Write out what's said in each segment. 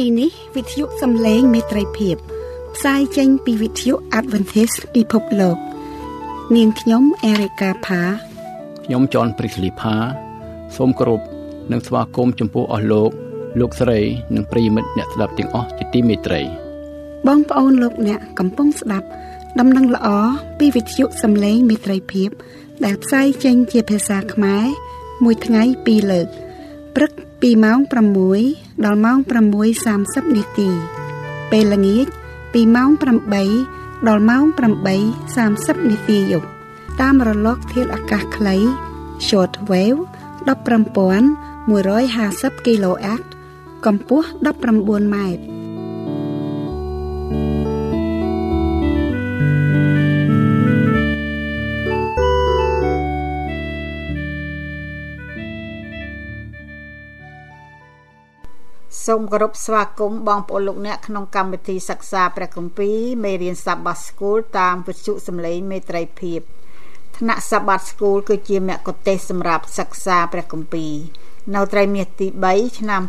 ទីនេះវិទ្យុសំឡេងមេត្រីភាព ផ្សាយចេញពីវិទ្យុ Adventist ពិភពលោក នាងខ្ញុំអេរិកាផាខ្ញុំចនព្រីកលីផាសូមគោរពនិងស្វាគមន៍ចំពោះអស់លោកលោកស្រីនិងប្រិយមិត្តអ្នកស្ដាប់ទាំងអស់ជាទីមេត្រី បងប្អូនលោកអ្នកកំពុងស្ដាប់ ដំណឹងល្អពីវិទ្យុសំឡេងមេត្រីភាព ដែលផ្សាយចេញជាភាសាខ្មែរមួយថ្ងៃពីរលើកព្រឹកពីម៉ោង6 ដល់ម៉ោង6:30នាទី ពេលល្ងាចពីម៉ោង8ដល់ម៉ោង8:30នាទីយប់តាមរលកធាតុអាកាសខ្លី short wave 15150 kHz កម្ពស់19ម៉ែត្រ សូមគោរពស្វាគមន៍បងប្អូនលោកអ្នកក្នុងកម្មវិធីសិក្សាព្រះគម្ពីរមេរៀនសាបាស្គូលតាមវិទ្យុសំឡេងមេត្រីភាពថ្នាក់សាបាស្គូលគឺជាមគ្គុទ្ទេសក៍សម្រាប់សិក្សាព្រះគម្ពីរនៅត្រីមាសទី3ឆ្នាំ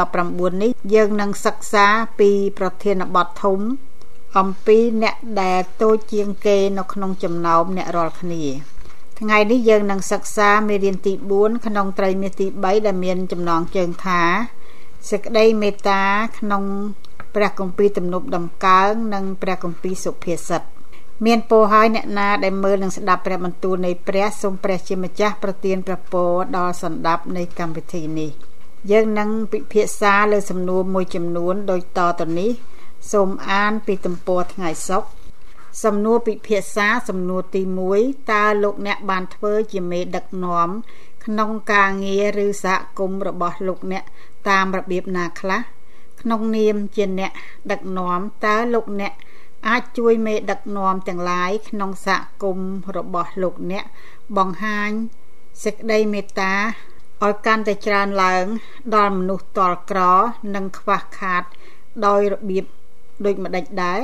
2019នេះយើងនឹងសិក្សាពីប្រធានបទធំ អំពីអ្នកដែលតូចជាងគេនៅក្នុងចំណោមអ្នករាល់គ្នាថ្ងៃនេះយើងនឹងសិក្សាមេរៀនទី4ក្នុងត្រីមាសទី3ដែលមានចំណងជើងថា សេចក្តីមេត្តាក្នុងព្រះគម្ពីរទំនុកដំកើងនិងព្រះគម្ពីរសុភាសិតមានពោហើយអ្នកណាដែលមើលនឹងស្ដាប់ព្រះបន្ទូលនៃព្រះសូមព្រះជាម្ចាស់ប្រទានព្រះពរដល់សន្តាប់នៃកម្មវិធីនេះយើងនឹងពិភាក្សាលើសំណួរមួយចំនួនដូចតទៅនេះសូមអានពីទំព័រថ្ងៃសុក្រសំណួរពិភាក្សាសំណួរទី1តើលោកអ្នកបានធ្វើជាមេដឹកនាំក្នុងការងារឬសហគមន៍របស់លោកអ្នក តាមរបៀបណាខ្លះក្នុងនាមជាអ្នកដឹកនាំតើលោកអ្នកអាចជួយមេដឹកនាំទាំងឡាយក្នុងសហគមន៍របស់លោកអ្នកបង្ហាញសេចក្តីមេត្តាឲ្យកាន់តែច្រើនឡើង ដល់មនុស្សតល់ក្រ និងខ្វះខាត ដោយរបៀបដូចម្ដេចដែរ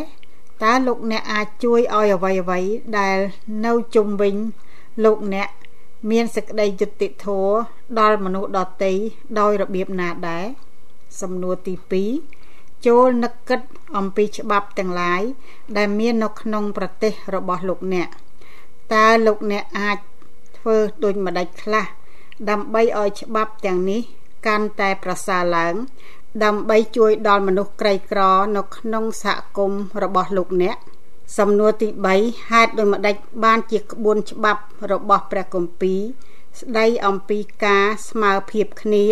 តើលោកអ្នកអាចជួយឲ្យអ្វីអ្វីដែលនៅជុំវិញលោកអ្នក មានសេចក្តីយុត្តិធម៌ដល់មនុស្សដទៃដោយរបៀបណាដែរសំណួរទី2ចូលនឹកគិតអំពីច្បាប់ទាំងឡាយដែលមាននៅក្នុងប្រទេសរបស់លោកអ្នកតើលោកអ្នកអាចធ្វើដូចម្ដេចខ្លះដើម្បីឲ្យច្បាប់ទាំងនេះកាន់តែប្រសើរឡើង ដើម្បីជួយដល់មនុស្សក្រីក្រ នៅក្នុងសហគមន៍របស់លោកអ្នក សំណួរទី3ហេតុដូចម្ដេចបានជាក្បួនច្បាប់របស់ព្រះគម្ពីរស្ដីអំពីការស្មើភាពគ្នា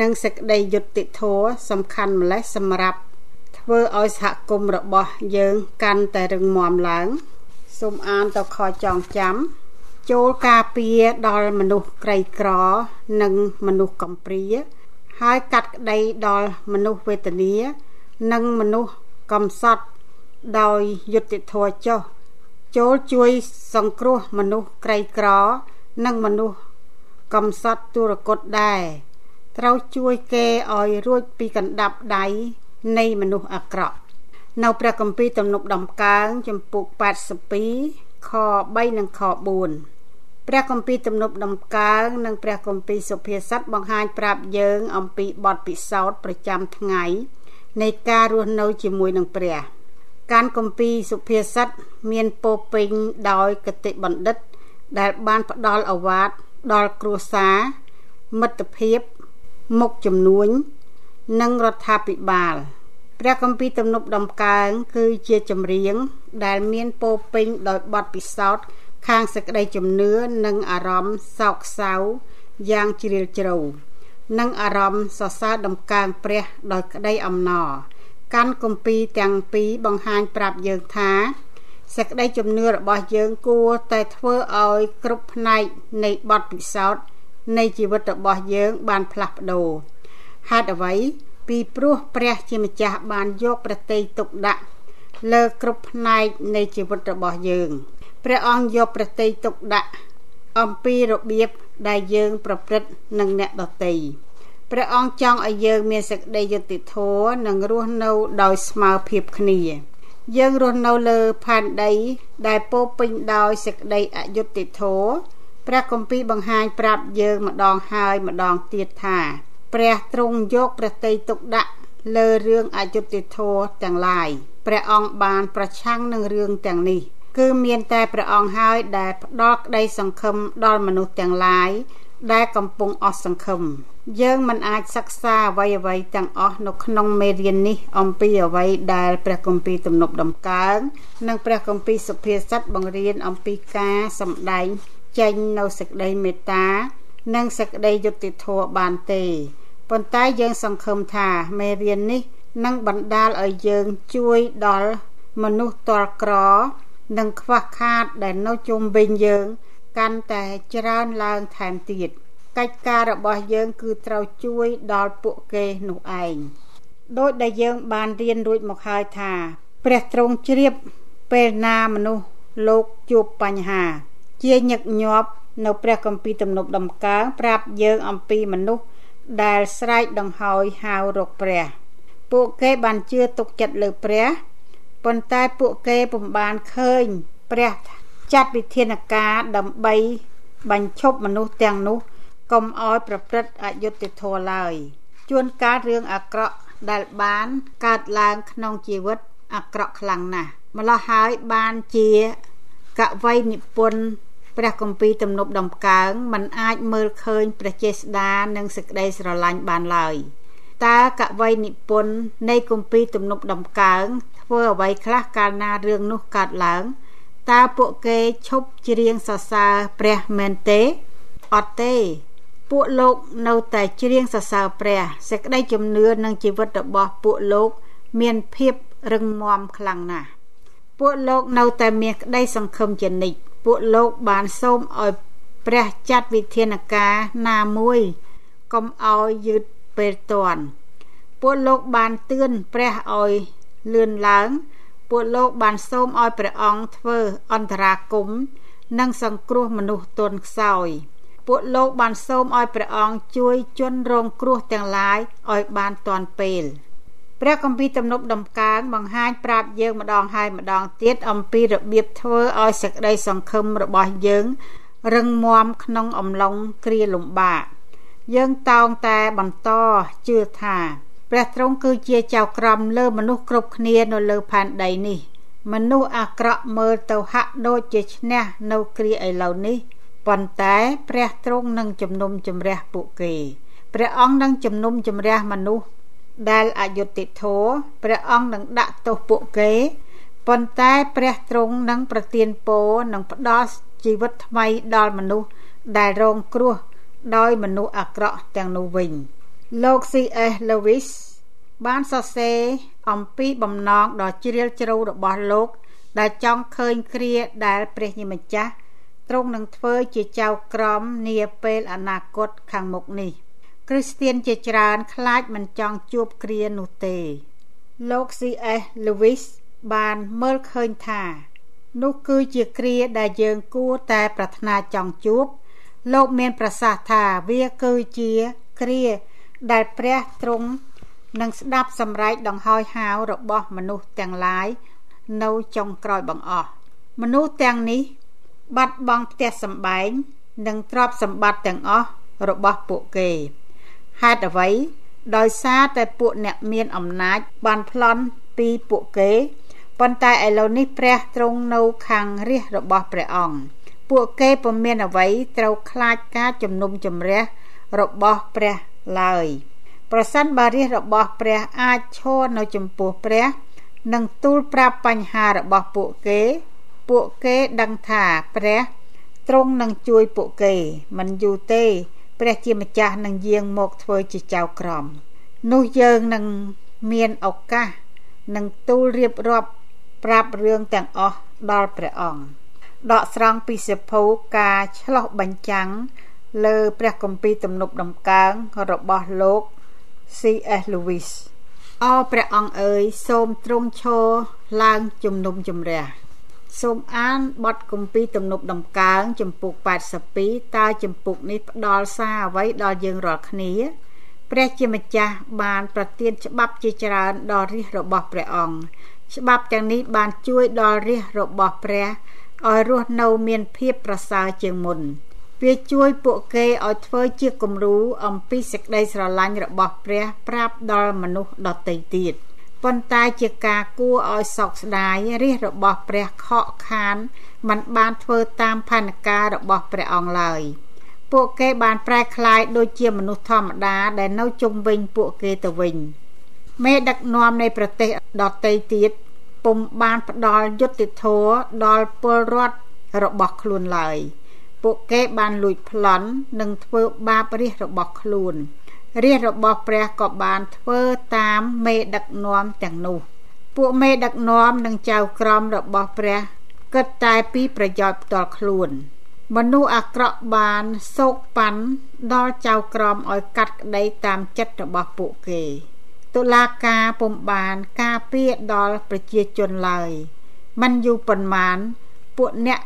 និងសេចក្តីយុត្តិធម៌សំខាន់ម្លេះសម្រាប់ធ្វើឲ្យសហគមន៍របស់យើងកាន់តែរឹងមាំឡើងសូមអានទៅខចងចាំ ចូលការពារដល់មនុស្សក្រីក្រ និងមនុស្សកំព្រា ហើយកាត់ក្តីដល់មនុស្សវេទនា និងមនុស្សកំសត់ ដោយយុត្តិធម៌ចុះចូលជួយសង្គ្រោះមនុស្សក្រីក្រ និងមនុស្សកំសត់ទុរគតដែរត្រូវជួយគេឲ្យរួចពីកណ្ដាប់ដៃនៃមនុស្សអាក្រក់នៅព្រះគម្ពីរទំនុកដំកើងចំពុក82ខ3និងខ4ព្រះគម្ពីរទំនុកដំកើងនិងព្រះគម្ពីរសុភាសិតបង្ហាញប្រាប់យើងអំពីបទពិសោធន៍ប្រចាំថ្ងៃនៃការរស់នៅជាមួយនឹងព្រះ ការគម្ពីរសុភាសិតមានពោពេញដោយកតិបណ្ឌិត ដែលបានផ្ដល់អវាទដល់គ្រួសារមិត្តភាពមុខចំនួននិងរដ្ឋាភិបាលព្រះគម្ពីរទំនប់ដំកើងគឺជាចម្រៀង ដែលមានពោពេញដោយបទពិសោធន៍ខាងសេចក្តីជំនឿនិងអារម្មណ៍សោកសៅយ៉ាងជ្រាលជ្រៅនិងអារម្មណ៍សរសើរដំកើងព្រះដោយក្តីអំណរ កាន់គម្ពីរទាំងពីរបង្ហាញប្រាប់យើងថាសេចក្តីជំនឿរបស់យើងគួរតែធ្វើឲ្យគ្រប់ផ្នែកនៃបទពិសោធន៍នៃជីវិតរបស់យើងបានផ្លាស់ប្ដូរហេតុអ្វីពីព្រោះព្រះជាម្ចាស់បានយកប្រតិទុកដាក់លើគ្រប់ផ្នែកនៃជីវិតរបស់យើងព្រះអង្គយកប្រតិទុកដាក់អំពីរបៀបដែលយើងប្រព្រឹត្តនឹងអ្នកដទៃ ព្រះអង្គចង់ឲ្យយើងមានសេចក្តីយុត្តិធម៌និងរស់នៅដោយស្មើភាពគ្នា យើងរស់នៅលើផែនដី ដែលពោពេញដោយសេចក្តីអយុត្តិធម៌ព្រះគម្ពីរបង្ហាញប្រាប់យើងម្ដងហើយម្ដងទៀតថា ព្រះទ្រង់យកព្រះតីទុកដាក់លើរឿងអយុត្តិធម៌ទាំងឡាយព្រះអង្គបានប្រឆាំងនឹងរឿងទាំងនេះ គឺមានតែព្រះអង្គហើយដែលផ្ដល់ក្តីសង្ឃឹមដល់មនុស្សទាំងឡាយដែលកំពុងអស់សង្ឃឹម យើងមិនអាចសិក្សាអ្វីអ្វីទាំងអស់នៅក្នុងមេរៀននេះអំពីអ្វីដែលព្រះគម្ពីរទំនុកដំកើងនិងព្រះគម្ពីរសុភាសិតបង្រៀនអំពីការសម្ដែងចេញនៅសេចក្តីមេត្តា និងសេចក្តីយុត្តិធម៌បានទេប៉ុន្តែយើងសង្ឃឹមថាមេរៀននេះនឹងបណ្ដាលឲ្យយើងជួយដល់មនុស្សតលក្រ និងខ្វះខាតដែលនៅជុំវិញយើង កាន់តែច្រើនឡើងថែមទៀត កិច្ចការរបស់យើងគឺត្រូវជួយដល់ពួកគេនោះឯងដោយដែលយើងបានរៀនរួចមកហើយថា ព្រះទ្រង់ជ្រាបពេលណាមនុស្សលោកជួបបញ្ហា ជាញឹកញាប់នៅព្រះគម្ពីរទំនុកដំកើងប្រាប់យើងអំពីមនុស្សដែលស្រែកដង្ហោយហៅរកព្រះ ពួកគេបានជឿទុកចិត្តលើព្រះប៉ុន្តែពួកគេពុំបានឃើញព្រះចាត់វិធានការដើម្បីបញ្ឈប់មនុស្សទាំងនោះ កុំឲ្យប្រព្រឹត្តអយុត្តិធម៌ឡើយជួនកាលរឿងអាក្រក់ដែលបានកើតឡើងក្នុងជីវិតអាក្រក់ខ្លាំងណាស់ម្ល៉េះហើយបានជាកវីនិពន្ធព្រះគម្ពីរទំនប់ដំកើងมันអាចមើលឃើញព្រះចេស្តានិងសេចក្តីស្រឡាញ់បានឡើយតើកវីនិពន្ធនៃគម្ពីរទំនប់ដំកើងធ្វើអ្វីខ្លះកាលណារឿងនោះកើតឡើងតើពួកគេឈប់ច្រៀងសរសើរព្រះមែនទេអត់ទេ ពួកលោកនៅតែច្រៀងសរសើរព្រះសេចក្តីជំនឿនិងជីវិតរបស់ពួកលោកមានភាពរឹងមាំខ្លាំងណាស់ពួកលោកនៅតែមានក្តីសង្ឃឹមជានិច្ចពួកលោកបានសូមឲ្យព្រះចាត់វិធានការណាមួយកុំឲ្យយឺតពេលតាន់ពួកលោកបានទឿនព្រះឲ្យលឿនឡើងពួកលោកបានសូមឲ្យព្រះអង្គធ្វើអន្តរាគមនិងសង្គ្រោះមនុស្សទន់ខ្សោយ ពួកលោកបានសូមឲ្យព្រះអង្គជួយជន់រងគ្រោះទាំងឡាយឲ្យបានទាន់ពេលព្រះគម្ពីរទំនប់ដំកើងបង្ហាញប្រាប់យើងម្ដងហើយម្ដងទៀតអំពីរបៀបធ្វើឲ្យសេចក្តីសង្ឃឹមរបស់យើងរឹងមាំក្នុងអំឡុងគ្រាលំបាកយើងតោងតែបន្តជឿថាព្រះទ្រង់គឺជាចៅក្រមលើមនុស្សគ្រប់គ្នានៅលើផែនដីនេះ មនុស្សអាក្រក់មើលទៅហាក់ដូចជាឈ្នះនៅគ្រាឥឡូវនេះ ប៉ុន្តែព្រះទ្រង់នឹងជំនុំជម្រះពួកគេព្រះអង្គនឹងជំនុំជម្រះមនុស្សដែលអយុត្តិធម៌ព្រះអង្គនឹងដាក់ទោសពួកគេប៉ុន្តែព្រះទ្រង់នឹងប្រទានពរនិងផ្ដល់ជីវិតថ្មីដល់មនុស្សដែលរងគ្រោះដោយមនុស្សអាក្រក់ទាំងនោះវិញលោក C.S. Lewis បានសរសេរអំពីបំណងដ៏ជ្រាលជ្រៅរបស់លោក ដែលចង់ឃើញគ្រាដែលព្រះញិម្ចាស់ ទ្រង់នឹងធ្វើជាចៅក្រមនាពេលអនាគតខាងមុខនេះ។គ្រីស្ទៀនជាច្រើនខ្លាចមិនចង់ជួបគ្រានោះទេ លោក C.S. Lewis បានមើលឃើញថា នោះគឺជាគ្រាដែលយើងគួរតែប្រាថ្នាចង់ជួប លោកមានប្រសាសន៍ថាវាគឺជាគ្រាដែលព្រះទ្រង់នឹងស្ដាប់សម្រែកដង្ហោយហាវរបស់មនុស្សទាំងឡាយនៅចុងក្រោយបង្អស់មនុស្សទាំងនេះ បាត់បង់ផ្ទះសម្បែងនិងទ្រព្យសម្បត្តិទាំងអស់របស់ពួកគេហេតុអ្វីដោយសារតែពួកអ្នកមានអំណាចបានប្លន់ពីពួកគេប៉ុន្តែឥឡូវនេះព្រះទ្រង់នៅខាងរាជរបស់ព្រះអង្គពួកគេពុំមានអ្វីត្រូវខ្លាចការជំនុំជម្រះរបស់ព្រះឡើយប្រសិនបើរាជរបស់ព្រះអាចឈរនៅចំពោះព្រះ និងទូលប្រាប់បញ្ហារបស់ពួកគេ ពួកគេដឹងថាព្រះទ្រង់នឹងជួយពួកគេ មិនយូរទេ ព្រះជាម្ចាស់នឹងយាងមកធ្វើជាចៅក្រម នោះយើងនឹងមានឱកាសនឹងទូលរៀបរាប់ប្រាប់រឿងទាំងអស់ដល់ព្រះអង្គដកស្រង់ពីសភៅការឆ្លោះបញ្ចាំងលើព្រះគម្ពីរទំនុកដំកើងរបស់លោក C.S. Lewis អោព្រះអង្គអើយសូមទ្រង់ឈរឡើងជំនុំជម្រះ សូមអានបទគម្ពីរទំនុកដំកើងចំពុក82តើចំពុកនេះផ្ដល់សារអ្វីដល់យើងរាល់គ្នាព្រះជាម្ចាស់បានប្រទានច្បាប់ជាច្រើនដល់រាជរបស់ព្រះអង្គច្បាប់ទាំងនេះបានជួយដល់រាជរបស់ព្រះឲ្យរស់នៅមានភាពប្រសើរជាងមុនវាជួយពួកគេឲ្យធ្វើជាគំរូអំពីសេចក្តីស្រឡាញ់របស់ព្រះប្រាប់ដល់មនុស្សដទៃទៀត ប៉ុន្តែជាការគួរឲ្យសោកស្ដាយរាជរបស់ព្រះខកខានมันបានធ្វើតាមផែនការរបស់ព្រះអង្គឡើយពួកគេបានប្រែក្លាយដូចជាមនុស្សធម្មតាដែលនៅជុំវិញពួកគេទៅវិញមេដឹកនាំនៃប្រទេសដទៃទៀតពុំបានផ្ដល់យុត្តិធម៌ដល់ពលរដ្ឋរបស់ខ្លួនឡើយពួកគេបានលួចប្លន់និងធ្វើបាបរាជរបស់ខ្លួន រាជរបស់ព្រះក៏បានធ្វើតាមមេដឹកនាំទាំងនោះពួកមេដឹកនាំនិងចៅក្រមរបស់ព្រះគិតតែពីប្រយោជន៍ផ្ទាល់ខ្លួនមនុស្សអាក្រក់បានសោកប៉ាន់ដល់ចៅក្រមឲ្យកាត់ក្តីតាមចិត្តរបស់ពួកគេតុលាការពុំបានការពារដល់ប្រជាជនឡើយมันយូរប៉ុន្មានពួកអ្នក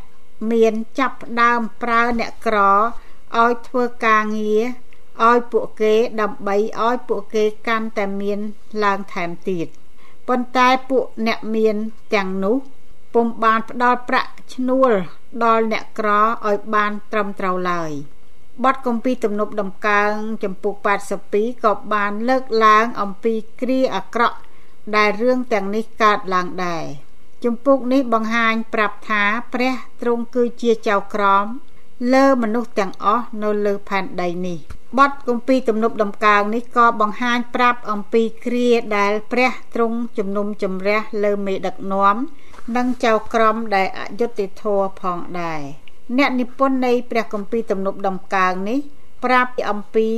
មានចាប់ផ្ដើមប្រើអ្នកក្រឲ្យធ្វើការងារ ឲ្យពួកគេដើម្បីឲ្យពួកគេកាន់តែមានឡើងថែមទៀតប៉ុន្តែពួកអ្នកមានទាំងនោះពុំបានផ្ដល់ប្រាក់ឈ្នួលដល់អ្នកក្រឲ្យបានត្រឹមត្រូវឡើយបទគម្ពីរទំនប់ដំកើងចំពុក82ក៏បានលើកឡើងអំពីគ្រាអាក្រក់ដែលរឿងទាំងនេះកើតឡើងដែរជំពូកនេះបង្ហាញប្រាប់ថាព្រះទ្រង់គឺជាចៅក្រម លើមនុស្សទាំងអស់នៅលើផែនដីនេះបទគម្ពីរទំនប់ដំកើងនេះក៏បង្ហាញប្រាប់អំពីគ្រាដែលព្រះទ្រង់ជំនុំជម្រះលើមេដឹកនាំនិងចៅក្រមដែលអយុត្តិធម៌ផងដែរអ្នកនិពន្ធនៃព្រះគម្ពីរទំនប់ដំកើងនេះ ប្រាប់អំពី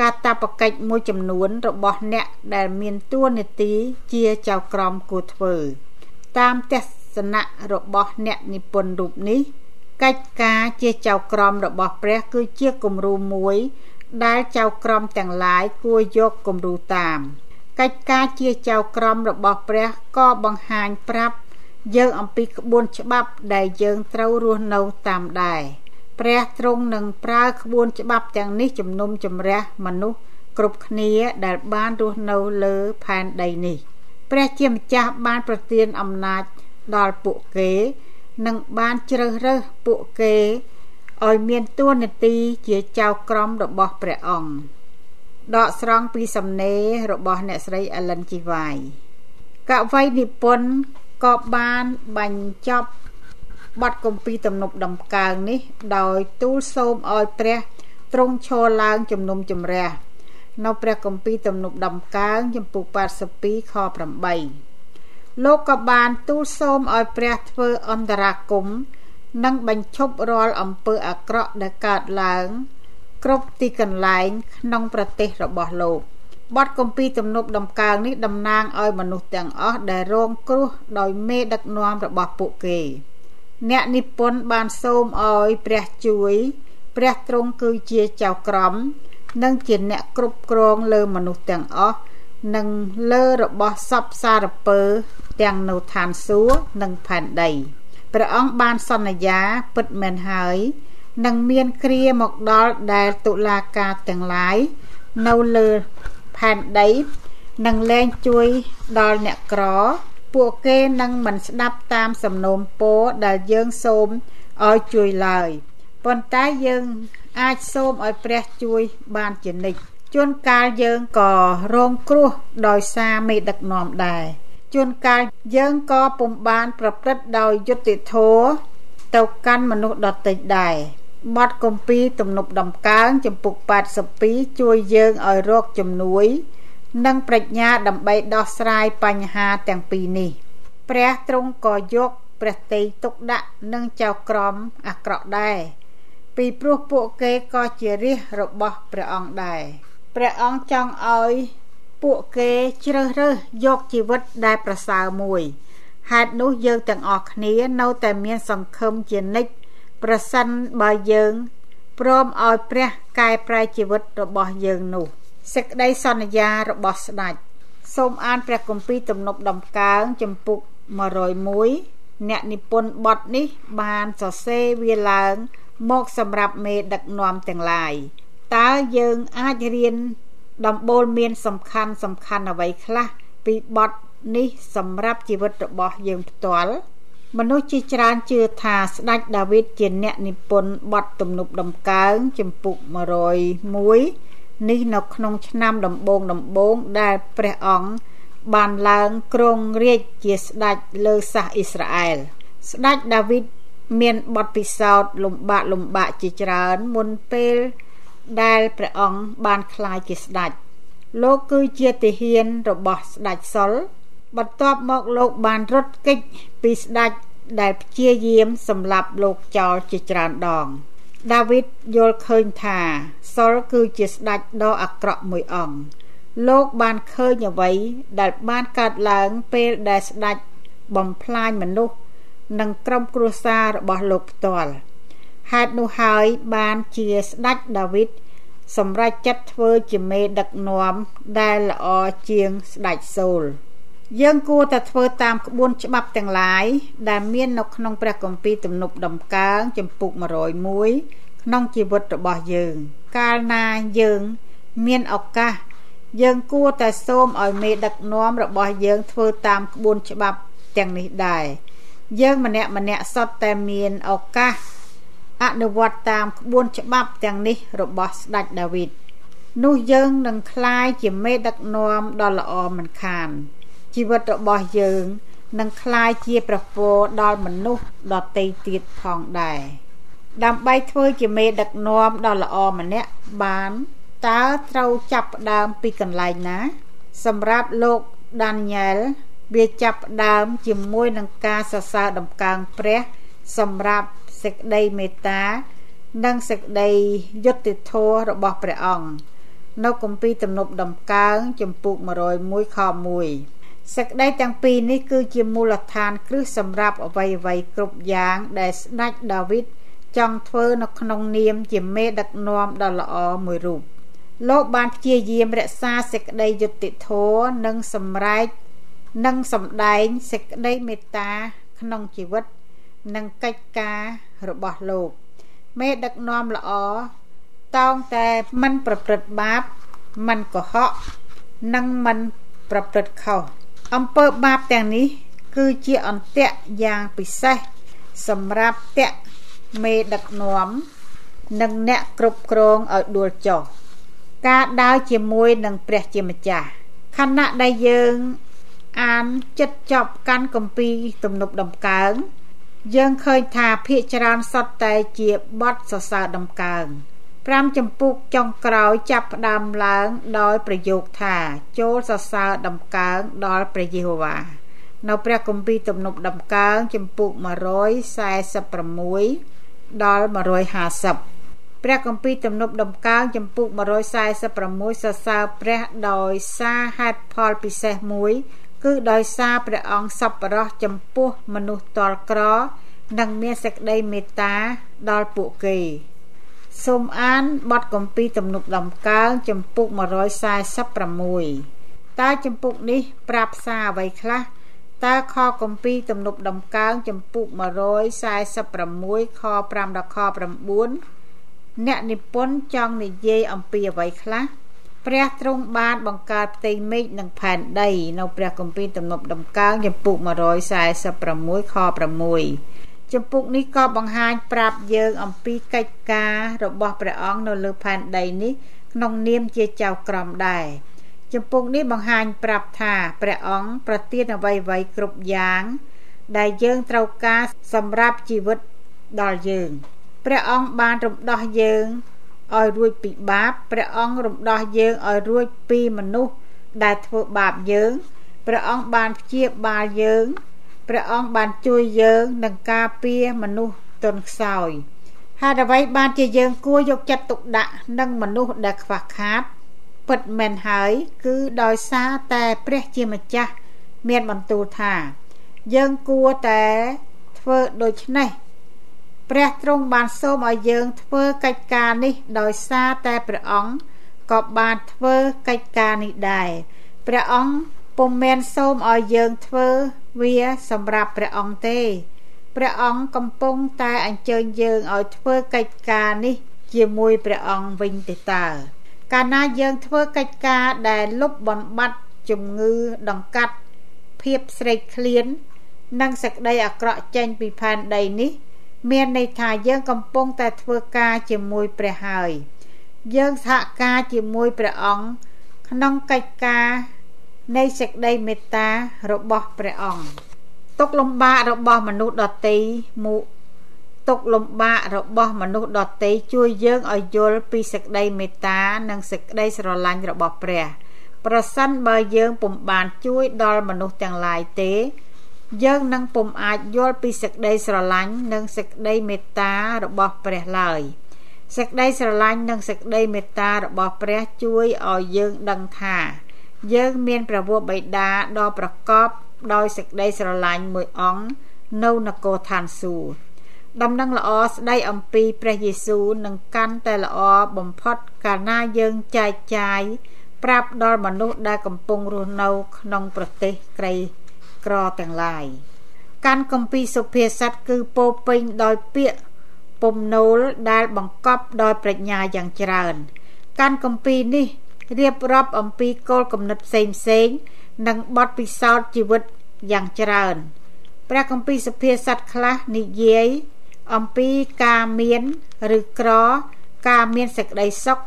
ការតបកិច្ចមួយចំនួនរបស់អ្នកដែលមានតួនាទីជាចៅក្រមគួរធ្វើ តាមទស្សនៈរបស់អ្នកនិពន្ធរូបនេះ កិច្ចការជាចៅក្រមរបស់ព្រះគឺជាគំរូមួយ ដែលចៅក្រមទាំងឡាយគួរយកគំរូតាមកិច្ចការជាចៅក្រមរបស់ព្រះក៏បង្ហាញប្រាប់យើងអំពីក្បួនច្បាប់ដែលយើងត្រូវរស់នៅតាមដែរព្រះទ្រង់នឹងប្រើក្បួនច្បាប់ទាំងនេះជំនុំជម្រះមនុស្សគ្រប់គ្នាដែលបានរស់នៅលើផែនដីនេះ ព្រះជាម្ចាស់បានប្រទានអំណាចដល់ពួកគេ និងបានជ្រើសរើសពួកគេឲ្យមានតួនាទីជាចៅក្រមរបស់ព្រះអង្គដកស្រង់ពីសំណេររបស់អ្នកស្រី Ellen G. White កវីនិពន្ធក៏បានបញ្ចប់បទគម្ពីរទំនប់ដំកើងនេះ ដោយទូលសូមឲ្យព្រះទ្រង់ឈរឡើងជំនុំជម្រះនៅព្រះគម្ពីរទំនប់ដំកើងចំពុក82ខ8 លោកក៏បានទូលសូមឲ្យព្រះធ្វើអន្តរាគមនិងបញ្ឈប់រាល់អំពើអាក្រក់ដែលកើតឡើង គ្រប់ទីកន្លែងក្នុងប្រទេសរបស់លោកបទគម្ពីរទំនប់ដំកើងនេះតំណាងឲ្យមនុស្សទាំងអស់ដែលរងគ្រោះដោយមេដឹកនាំរបស់ពួកគេ អ្នកនិពន្ធបានសូមឲ្យព្រះជួយព្រះទ្រង់គឺជាចៅក្រម និងជាអ្នកគ្រប់គ្រងលើមនុស្សទាំងអស់ និងលើរបស់សពសារពើ ទាំងនៅឋានសួគ៌និងផែនដីព្រះអង្គបានសន្យាពិតមែនហើយនឹងមានគ្រាមកដល់ដែលតុលាការទាំងឡាយនៅលើផែនដីនឹងលែងជួយដល់អ្នកក្រ ពួកគេនឹងមិនស្ដាប់តាមសំណូមពរដែលយើងសូមឲ្យជួយឡើយប៉ុន្តែយើងអាចសូមឲ្យព្រះជួយបានជានិច្ច ជួនកាលយើងក៏រងគ្រោះដោយសារមេដឹកនាំដែរជួនកាលយើងក៏ពុំបានប្រព្រឹត្តដោយយុត្តិធម៌ទៅកាន់មនុស្សដទៃដែរបទគម្ពីរទំនប់ដំកើងចំពុក82ជួយយើងឲ្យរកជំនួយ និងប្រាជ្ញាដើម្បីដោះស្រាយបញ្ហាទាំងពីរនេះ ព្រះទ្រង់ក៏យកព្រះតីទុកដាក់នឹងចៅក្រមអាក្រក់ដែរពីព្រោះពួកគេក៏ជារាជរបស់ព្រះអង្គដែរ ព្រះអង្គចង់ឲ្យពួកគេជ្រើសរើសយកជីវិតដែលប្រសើរមួយហេតុនោះយើងទាំងអស់គ្នានៅតែមានសង្ឃឹមជានិច្ចប្រសិនបើយើងព្រមឲ្យព្រះកែប្រែជីវិតរបស់យើងនោះសេចក្តីសន្យារបស់ស្ដេចសូមអានព្រះគម្ពីរទំនុកដំកើងចំពុក101អ្នកនិពន្ធបទនេះបានសរសេរវាឡើងមកសម្រាប់មេដឹកនាំទាំងឡាយ តើយើងអាចរៀនដំបូលមានសំខាន់សំខាន់អ្វីខ្លះពីបទនេះសម្រាប់ជីវិតរបស់យើងផ្ទាល់មនុស្សជាច្រើនជឿថាស្ដេចដាវីតជាអ្នកនិពន្ធបទទំនុកដំកើងចំពុក101នេះនៅក្នុងឆ្នាំដំបូងដំបូងដែលព្រះអង្គបានឡើងគ្រងរាជជាស្ដេចលើសាសអ៊ីស្រាអែលស្ដេចដាវីតមានបទពិសោធន៍លំបាកលំបាកជាច្រើនមុនពេល ដែលព្រះអង្គបានក្លាយជាស្ដេចលោកគឺជាទាហានរបស់ស្ដេចសុលបន្ទាប់មកលោកបានរត់គេចពីស្ដេចដែលព្យាយាមសម្លាប់លោកចោលជាច្រើនដង ដាវីតយល់ឃើញថាសុលគឺជាស្ដេចដ៏អាក្រក់មួយអង្គលោកបានឃើញអ្វីដែលបានកើតឡើងពេលដែលស្ដេចបំផ្លាញមនុស្សនិងក្រុមគ្រួសាររបស់លោកផ្ទាល់ ហេតុនោះហើយបានជាស្ដេចដាវីតសម្រេចចិត្តធ្វើជាមេដឹកនាំដែលល្អជាងស្ដេចសូលយើងគួរតែធ្វើតាមក្បួនច្បាប់ទាំងឡាយដែលមាននៅក្នុងព្រះគម្ពីរទំនុកដំកើងចំពុក101ក្នុងជីវិតរបស់យើង កាលណាយើងមានឱកាស យើងគួរតែសូមឲ្យមេដឹកនាំរបស់យើងធ្វើតាមក្បួនច្បាប់ទាំងនេះដែរយើងម្នាក់ម្នាក់សុទ្ធតែមានឱកាស អនុវត្តតាមក្បួនច្បាប់ទាំងនេះរបស់ស្ដេចដាវីតនោះយើងនឹងក្លាយជាមេដឹកនាំដ៏ល្អមិនខាន ជីវិតរបស់យើងនឹងក្លាយជាប្រពោដល់មនុស្សដទៃទៀតផងដែរដើម្បីធ្វើជាមេដឹកនាំដ៏ល្អម្នាក់បានតើត្រូវចាប់ផ្ដើមពីកន្លែងណា សម្រាប់លោកដានីយ៉ែលវាចាប់ផ្ដើមជាមួយនឹងការសរសើរដំកើងព្រះ សម្រាប់ សេចក្តីមេត្តា និងសេចក្តីយុត្តិធម៌របស់ព្រះអង្គនៅគម្ពីរទំនប់ដំកើងចំពុក101ខ1សេចក្តីទាំងពីរនេះគឺជាមូលដ្ឋានគ្រឹះសម្រាប់អ្វីអ្វីគ្រប់យ៉ាងដែលស្ដេចដាវីតចង់ធ្វើនៅក្នុងនាមជាមេដឹកនាំដ៏ល្អមួយរូបលោកបានព្យាយាមរក្សាសេចក្តីយុត្តិធម៌និងសម្រេចនិងសម្ដែងសេចក្តីមេត្តាក្នុងជីវិត និងកិច្ចការរបស់លោកមេដឹកនាំល្អតោងតែមិនប្រព្រឹត្តបាបមិនកុហកនិងមិនប្រព្រឹត្តខុសអំពើបាបទាំងនេះ គឺជាអន្ទាក់យ៉ាងពិសេសសម្រាប់តៈមេដឹកនាំនិងអ្នកគ្រប់គ្រងឲ្យដួលចុះការដើរជាមួយនឹងព្រះជាម្ចាស់ខណៈដែលយើងអានចិត្តចប់កាន់កំពីទំនប់ដំកើង យើងឃើញថាភាកច្រើនសតតែជាបទសរសើរដំកើង5ចម្ពុកចុងក្រោយចាប់ផ្ដើមឡើងដោយប្រយោគថាចូលសរសើរដំកើងដល់ព្រះយេហូវ៉ានៅព្រះគម្ពីរទំនប់ដំកើងចម្ពុក146ដល់150ព្រះគម្ពីរទំនប់ដំកើងចម្ពុក146សរសើរព្រះដោយសារហេតុផលពិសេសមួយ គឺដោយសារព្រះអង្គសប្បុរសចំពោះមនុស្សតលក្រ និងមានសេចក្តីមេត្តាដល់ពួកគេសូមអានបទគម្ពីរទំនុកដំកើងចំពុក146តើចំពុកនេះប្រាប់សារអ្វីខ្លះតើខគម្ពីរទំនុកដំកើងចំពុក146ខ5ដល់ខ9អ្នកនិពន្ធចង់និយាយអំពីអ្វីខ្លះ ព្រះទ្រង់បានបង្កើតផ្ទៃមេឃនិងផែនដី នៅព្រះគម្ពីរទំនប់ដំកើងចំពុក146ខ6ចំពុកនេះក៏បង្ហាញប្រាប់យើងអំពីកិច្ចការរបស់ព្រះអង្គនៅលើផែនដីនេះក្នុងនាមជាចៅក្រមដែរចំពុកនេះបង្ហាញប្រាប់ថាព្រះអង្គប្រទានអ្វីអ្វីគ្រប់យ៉ាង ដែលយើងត្រូវការសម្រាប់ជីវិតដល់យើងព្រះអង្គបានរំដោះយើង ឲ្យរួចពីបាបព្រះអង្គរំដោះយើងឲ្យរួចពីមនុស្សដែលធ្វើបាបយើងព្រះអង្គបានព្យាបាលយើងព្រះអង្គបានជួយយើងនឹងការពារមនុស្សទន់ខ្សោយហេតុអ្វីបានជាយើងគួរយកចិត្តទុកដាក់នឹងមនុស្សដែលខ្វះខាតពិតមែនហើយ គឺដោយសារតែព្រះជាម្ចាស់មានបន្ទូលថា យើងគួរតែធ្វើដូច្នេះ ព្រះទ្រង់បានសូមឲ្យយើងធ្វើកិច្ចការនេះដោយសារតែព្រះអង្គក៏បានធ្វើកិច្ចការនេះដែរព្រះអង្គពុំមែនសូមឲ្យយើងធ្វើវាសម្រាប់ព្រះអង្គទេព្រះអង្គកំពុងតែអញ្ជើញយើងឲ្យធ្វើកិច្ចការនេះជាមួយព្រះអង្គវិញទេតើកាលណាយើងធ្វើកិច្ចការដែលលុបបំបាត់ជំងឺដង្កាត់ភាពស្រេកឃ្លាន និងសេចក្តីអាក្រក់ចេញពីផែនដីនេះ មានន័យថាយើងកំពុងតែធ្វើការជាមួយព្រះហើយយើងសហការជាមួយព្រះអង្គក្នុងកិច្ចការនៃសេចក្តីមេត្តារបស់ព្រះអង្គទុកលំបាករបស់មនុស្សដតីមុទុកលំបាករបស់មនុស្សដតីជួយយើងឲ្យយល់ពីសេចក្តីមេត្តានិងសេចក្តីស្រឡាញ់របស់ព្រះ ប្រសិនបើយើងពុំបានជួយដល់មនុស្សទាំងឡាយទេ យើងនឹងពុំអាចយល់ពីសេចក្តីស្រឡាញ់និងសេចក្តីមេត្តារបស់ព្រះឡើយសេចក្តីស្រឡាញ់និងសេចក្តីមេត្តារបស់ព្រះជួយឲ្យយើងដឹងថា យើងមានព្រះវរបិតាដ៏ប្រកបដោយសេចក្តីស្រឡាញ់មួយអង្គនៅនគរឋានសួគ៌ដំណឹងល្អស្ដីអំពីព្រះយេស៊ូវនឹងកាន់តែល្អបំផុតកាលណាយើងចែកចាយប្រាប់ដល់មនុស្សដែលកំពុងរស់នៅក្នុងប្រទេសក្រីក្រ ទាំងឡាយកាន់គម្ពីរសុភាសិតគឺពោពេញដោយពាក្យពំនោលដែលបង្កប់ដោយប្រាជ្ញាយ៉ាងច្រើន កាន់គម្ពីរនេះរៀបរាប់អំពីគោលគំនិតផ្សេងផ្សេងនិងបទពិសោធន៍ជីវិតយ៉ាងច្រើនព្រះគម្ពីរសុភាសិតខ្លះនិយាយអំពីការមានឬក្រ ការមានសេចក្តីសុខ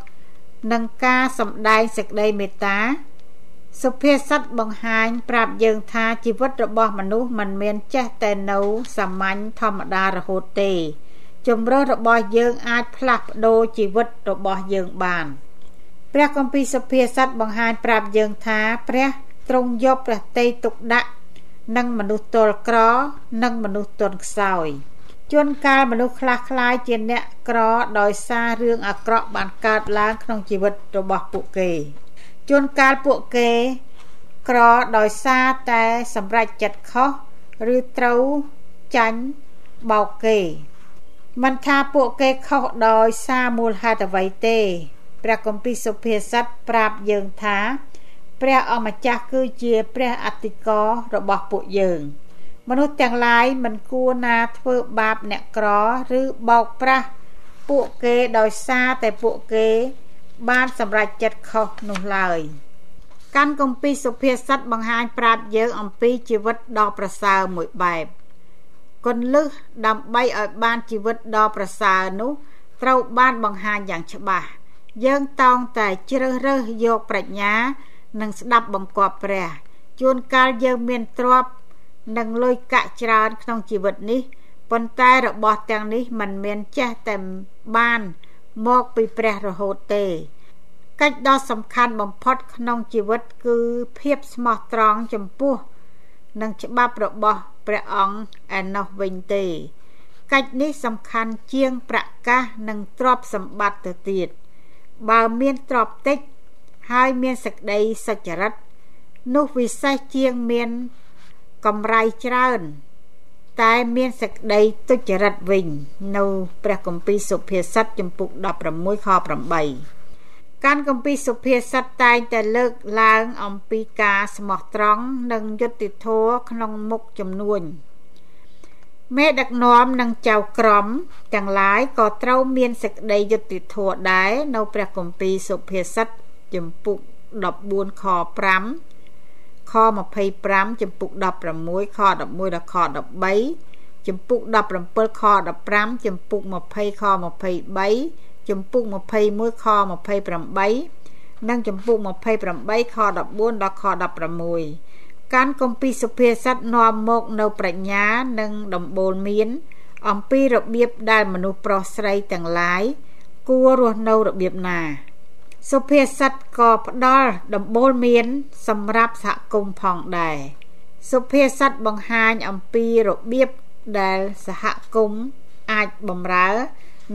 និងការសម្ដែងសេចក្តីមេត្តា សុភាសិតបង្ហាញប្រាប់យើងថាជីវិតរបស់មនុស្សមិនមានចេះតែនៅសាមញ្ញធម្មតារហូតទេជំរើសរបស់យើងអាចផ្លាស់ប្ដូរជីវិតរបស់យើងបានព្រះគម្ពីរសុភាសិតបង្ហាញប្រាប់យើងថាព្រះទ្រង់យកព្រះតីទុកដាក់និងមនុស្សទល់ក្រ និងមនុស្សទន់ខ្សោយជួនកាលមនុស្សខ្លះខ្លាយជាអ្នកក្រដោយសាររឿងអាក្រក់បានកើតឡើងក្នុងជីវិតរបស់ពួកគេ ជួនកាលពួកគេក្រដោយសារតែសម្រេចចិត្តខុសឬត្រូវចាញ់បោកគេមិនថាពួកគេខុសដោយសារមូលហេតុអ្វីទេព្រះគម្ពីរសុភាសិតប្រាប់យើងថាព្រះអម្ចាស់គឺជាព្រះអតិកោរបស់ពួកយើង មនុស្សទាំងឡាយមិនគួរណាធ្វើបាបអ្នកក្រ ឬបោកប្រាស់ពួកគេដោយសារតែពួកគេ បានសម្រេចចិត្តខុសនោះឡើយកាន់គម្ពីរសុភាសិតបង្ហាញប្រាប់យើងអំពីជីវិតដ៏ប្រសើរមួយបែបគន្លឹះដើម្បីឲ្យបានជីវិតដ៏ប្រសើរនោះត្រូវបានបង្ហាញយ៉ាងច្បាស់យើងតោងតែជ្រើសរើសយកប្រាជ្ញា និងស្ដាប់បង្គាប់ព្រះជួនកាលយើងមានទ្រព្យនិងលុយកាក់ច្រើនក្នុងជីវិតនេះប៉ុន្តែរបស់ទាំងនេះមិនមានចេះតែបាន មកពីព្រះរហូតទេកិច្ចដ៏សំខាន់បំផុតក្នុងជីវិតគឺភាពស្មោះត្រង់ចំពោះនឹងច្បាប់របស់ព្រះអង្គឯណោះវិញទេកិច្ចនេះសំខាន់ជាងប្រកាសនិងទ្រព្យសម្បត្តិទៅទៀតបើមានទ្រព្យតិចហើយមានសក្តីសុចរិតនោះវិសេសជាងមានកម្រៃច្រើន តែមានសេចក្តីទុច្ចរិតវិញ នៅព្រះគម្ពីរសុភាសិតចំពុក16ខ8ការគម្ពីរសុភាសិតតែងតែលើកឡើងអំពីការស្មោះត្រង់និងយុត្តិធម៌ក្នុងមុខចំនួនមេដឹកនាំនិងចៅក្រមទាំងឡាយក៏ត្រូវមានសេចក្តីយុត្តិធម៌ដែរនៅព្រះគម្ពីរសុភាសិតចំពុក14ខ5 ខ25ចំពុក16ខ11ដល់ខ13ចំពុក17ខ15ចំពុក20ខ23ចំពុក21ខ28និងចំពុក28ខ14ដល់ខ16ការគម្ពីរសុភាសិតនាំមកនៅប្រាជ្ញានិងដំបូលមាន អំពីរបៀបដែលមនុស្សប្រុសស្រីទាំងឡាយគួររស់នៅរបៀបណា សុភាសិតក៏ផ្ដល់ដំបូលមាន សម្រាប់សហគមន៍ផងដែរសុភាសិតបង្ហាញអំពីរបៀបដែលសហគមន៍អាចបំរើ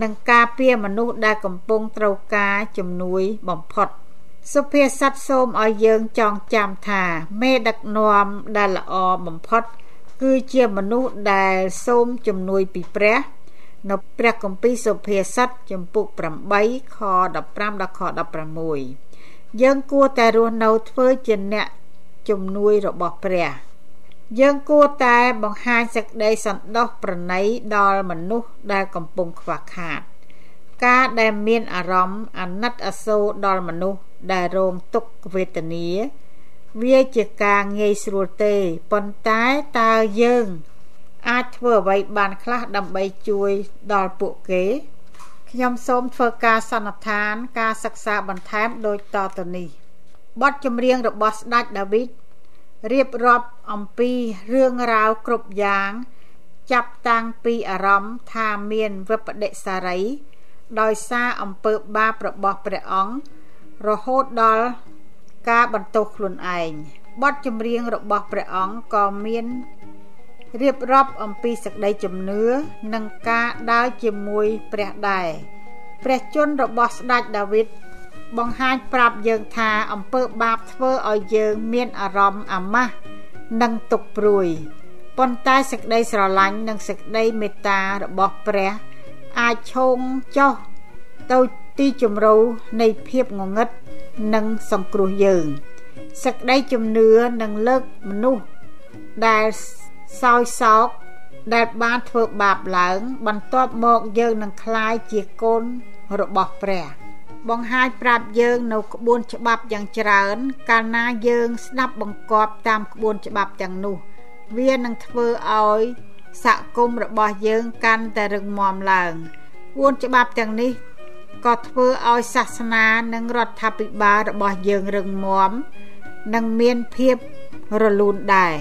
និងការពារមនុស្សដែលកំពុងត្រូវការជំនួយបំផុត សុភាសិតសូមឲ្យយើងចងចាំថាមេដឹកនាំដែលល្អបំផុត គឺជាមនុស្សដែលសូមជំនួយពីព្រះ នៅព្រះគម្ពីរសុភាសិតចំពុក8ខ15ដល់ខ16យើងគួរតែរស់នៅធ្វើជាអ្នកជំនួយរបស់ព្រះ យើងគួរតែបង្ហាញសេចក្តីសន្តោសប្រណីដល់មនុស្សដែលកំពុងខ្វះខាត ការដែលមានអារម្មណ៍អាណិតអាសូរដល់មនុស្សដែលរងទុក្ខវេទនា វាជាការងាយស្រួលទេប៉ុន្តែតើយើង អាចធ្វើអ្វីបានខ្លះដើម្បីជួយដល់ពួកគេខ្ញុំសូមធ្វើការសន្និដ្ឋាន ការសិក្សាបន្ថែមដូចតទៅនេះបទចម្រៀងរបស់ស្ដេចដាវីតរៀបរាប់អំពីរឿងរ៉ាវគ្រប់យ៉ាង ចាប់តាំងពីអារម្មណ៍ថាមានវិបដិសារី ដោយសារអំពើបាបរបស់ព្រះអង្គរហូតដល់ការបន្ទោសខ្លួនឯងបទចម្រៀងរបស់ព្រះអង្គក៏មាន រៀបរាប់អំពីសក្តីជំនឿនិងការដើរជាមួយព្រះដែរព្រះជន្មរបស់ស្ដេចដាវីតបង្ហាញប្រាប់យើងថាអំពើបាបធ្វើឲ្យយើងមានអារម្មណ៍អាម៉ាស់និងទុក្ខព្រួយប៉ុន្តែសេចក្តីស្រឡាញ់និងសេចក្តីមេត្តារបស់ព្រះអាចឈោងចោះទៅទីជម្រៅនៃភាពងងឹតនិងសង្គ្រោះយើងសេចក្តីជំនឿនឹងលើកមនុស្សដែល សោយសោកដែលបានធ្វើបាបឡើង បន្ទាប់មកយើងនឹងคลายជាកូនរបស់ព្រះបង្ហាញប្រាប់យើងនៅក្បួនច្បាប់យ៉ាងច្រើន កាលណាយើងស្ដាប់បង្គាប់តាមក្បួនច្បាប់ទាំងនោះ វានឹងធ្វើឲ្យសហគមន៍របស់យើងកាន់តែរឹងមាំឡើងក្បួនច្បាប់ទាំងនេះក៏ធ្វើឲ្យសាសនានិងរដ្ឋាភិបាលរបស់យើងរឹងមាំនិងមានភាពរលូនដែរ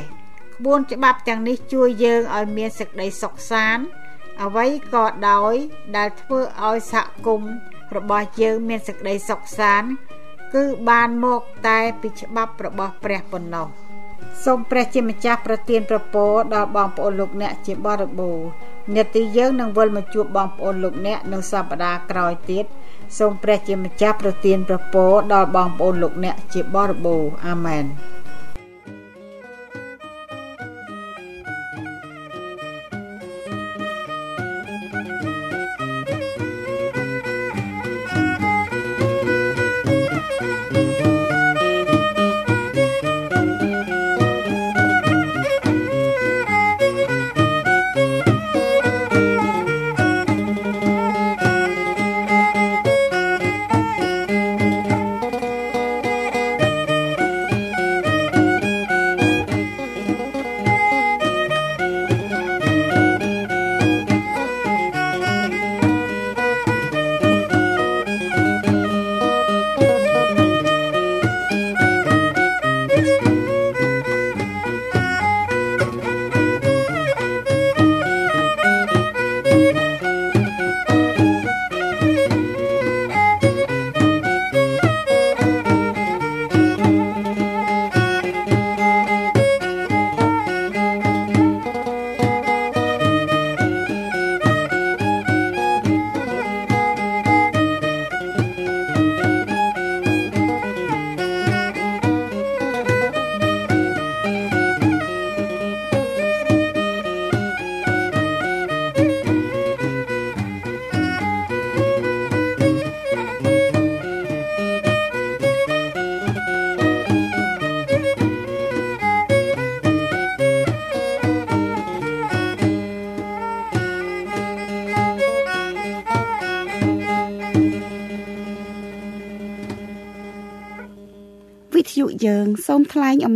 ក្បួនច្បាប់ទាំងនេះជួយយើងឲ្យមានសេចក្តីសុខសាន្តអ្វីក៏ដោយដែលធ្វើឲ្យសហគមន៍របស់យើងមានសេចក្តីសុខសាន្តគឺបានមកតែពីច្បាប់របស់ព្រះប៉ុណ្ណោះសូមព្រះជាម្ចាស់ប្រទានប្រពរដល់បងប្អូនលោកអ្នកជាបរិបូរណ៍នេតិយើងនឹងវិលមកជួបបងប្អូនលោកអ្នកនៅសប្តាហ៍ក្រោយទៀតសូមព្រះជាម្ចាស់ប្រទានប្រពរដល់បងប្អូនលោកអ្នកជាបរិបូរណ៍អាមែន